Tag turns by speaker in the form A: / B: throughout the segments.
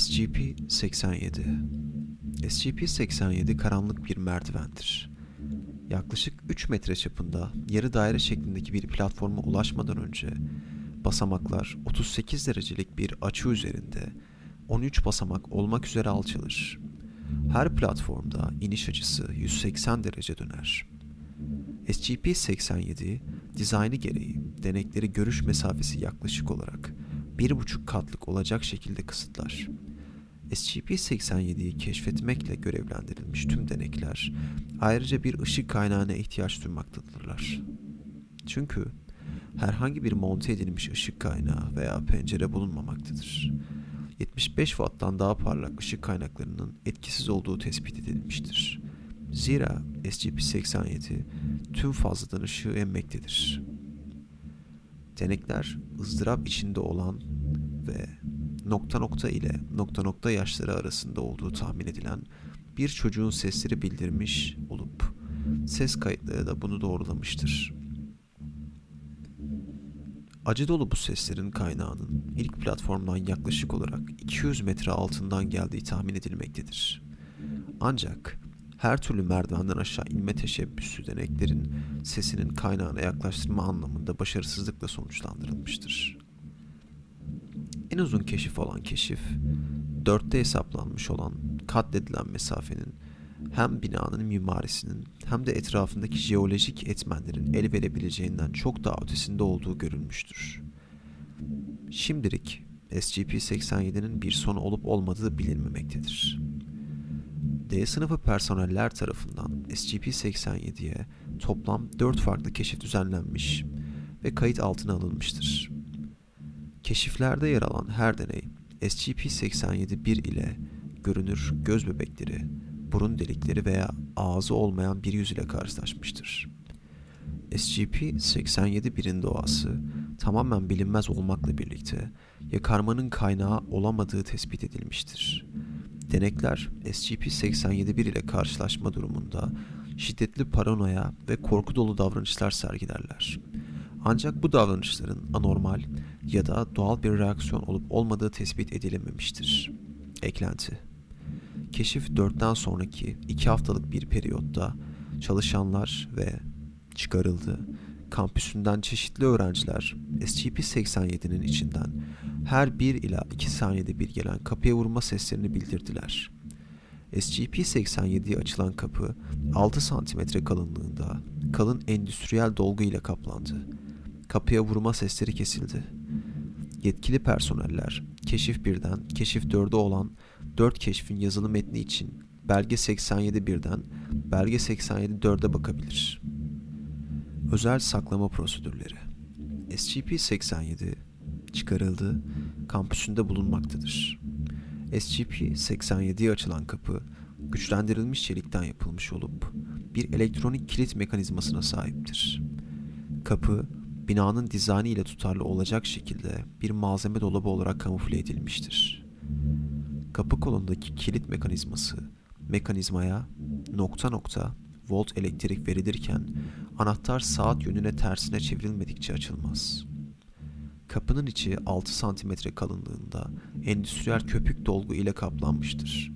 A: SCP-87 SCP-87 karanlık bir merdivendir. Yaklaşık 3 metre çapında yarı daire şeklindeki bir platforma ulaşmadan önce basamaklar 38 derecelik bir açı üzerinde 13 basamak olmak üzere alçalır. Her platformda iniş açısı 180 derece döner. SCP-87 dizaynı gereği denekleri görüş mesafesi yaklaşık olarak 1,5 katlık olacak şekilde kısıtlar. SCP-87'yi keşfetmekle görevlendirilmiş tüm denekler ayrıca bir ışık kaynağına ihtiyaç duymaktadırlar. Çünkü herhangi bir monte edilmiş ışık kaynağı veya pencere bulunmamaktadır. 75 watttan daha parlak ışık kaynaklarının etkisiz olduğu tespit edilmiştir. Zira SCP-87 tüm fazladan ışığı emmektedir. Denekler ızdırap içinde olan ve nokta nokta ile nokta nokta yaşları arasında olduğu tahmin edilen bir çocuğun sesleri bildirmiş olup ses kayıtları da bunu doğrulamıştır. Acı dolu bu seslerin kaynağının ilk platformdan yaklaşık olarak 200 metre altından geldiği tahmin edilmektedir. Ancak her türlü merdivenden aşağı inme teşebbüsü deneklerin sesinin kaynağına yaklaştırma anlamında başarısızlıkla sonuçlandırılmıştır. En uzun keşif olan keşif, dörtte hesaplanmış olan katledilen mesafenin hem binanın mimarisinin hem de etrafındaki jeolojik etmenlerin el verebileceğinden çok daha ötesinde olduğu görülmüştür. Şimdilik SCP-87'nin bir sonu olup olmadığı bilinmemektedir. D sınıfı personeller tarafından SCP-87'ye toplam 4 farklı keşif düzenlenmiş ve kayıt altına alınmıştır. Keşiflerde yer alan her deney SCP-87-1 ile görünür göz bebekleri, burun delikleri veya ağzı olmayan bir yüz ile karşılaşmıştır. SCP-87-1'in doğası tamamen bilinmez olmakla birlikte yakarmanın kaynağı olamadığı tespit edilmiştir. Denekler SCP-87-1 ile karşılaşma durumunda şiddetli paranoya ve korku dolu davranışlar sergilerler. Ancak bu davranışların anormal ya da doğal bir reaksiyon olup olmadığı tespit edilememiştir. Eklenti Keşif 4'ten sonraki 2 haftalık bir periyotta çalışanlar ve çıkarıldı. Kampüsünden çeşitli öğrenciler SCP-87'nin içinden her 1 ila 2 saniyede bir gelen kapıya vurma seslerini bildirdiler. SCP-87'ye açılan kapı 6 santimetre kalınlığında kalın endüstriyel dolgu ile kaplandı. Kapıya vurma sesleri kesildi. Yetkili personeller keşif 1'den keşif 4'e olan 4 keşfin yazılı metni için belge 87 birden belge 87 4'e bakabilir. Özel saklama prosedürleri SCP-87 çıkarıldı, kampüsünde bulunmaktadır. SCP-87'ye açılan kapı güçlendirilmiş çelikten yapılmış olup bir elektronik kilit mekanizmasına sahiptir. Kapı binanın dizaynı ile tutarlı olacak şekilde bir malzeme dolabı olarak kamufle edilmiştir. Kapı kolundaki kilit mekanizması mekanizmaya nokta nokta volt elektrik verilirken anahtar saat yönüne tersine çevrilmedikçe açılmaz. Kapının içi 6 santimetre kalınlığında endüstriyel köpük dolgu ile kaplanmıştır.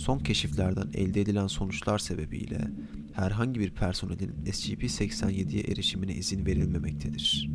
A: Son keşiflerden elde edilen sonuçlar sebebiyle herhangi bir personelin SCP-87'ye erişimine izin verilmemektedir.